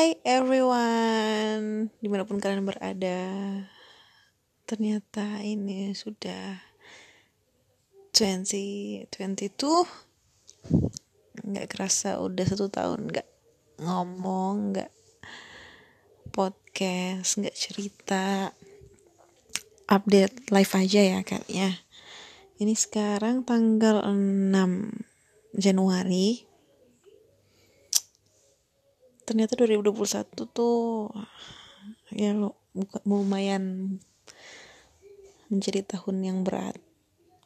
Hai everyone, di mana pun kalian berada Ternyata ini sudah 2022 Nggak kerasa udah satu tahun nggak ngomong, nggak podcast, nggak cerita. Update live aja ya kayaknya Ini sekarang tanggal 6 Januari ternyata 2021 tuh ya lo lumayan menjadi tahun yang berat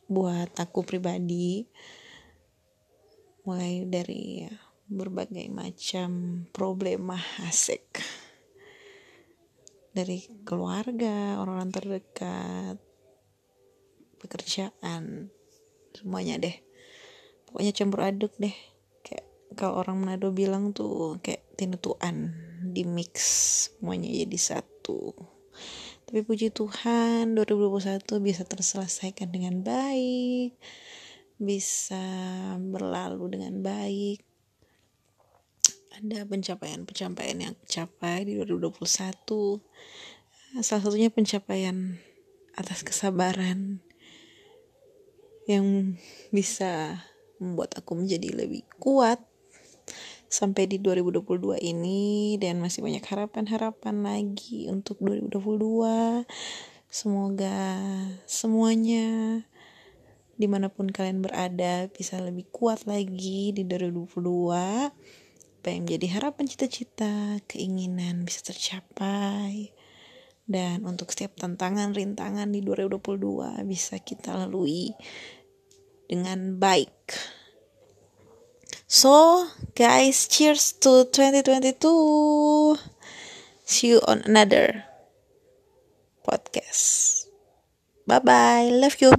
buat aku pribadi. Mulai dari berbagai macam problema asik. Dari keluarga orang-orang terdekat pekerjaan semuanya deh. Pokoknya campur aduk deh. Kalau orang Manado bilang tuh kayak tinutuan di mix semuanya jadi satu. Tapi puji Tuhan 2021 bisa terselesaikan dengan baik bisa berlalu dengan baik. Ada pencapaian-pencapaian yang capai di 2021 salah satunya pencapaian atas kesabaran yang bisa membuat aku menjadi lebih kuat sampai di 2022 ini dan masih banyak harapan-harapan lagi untuk 2022 semoga semuanya di mana pun kalian berada bisa lebih kuat lagi di 2022 apa yang menjadi harapan cita-cita keinginan bisa tercapai. Dan untuk setiap tantangan rintangan di 2022 bisa kita lalui dengan baik So, guys, cheers to 2022. See you on another podcast. Bye bye. Love you.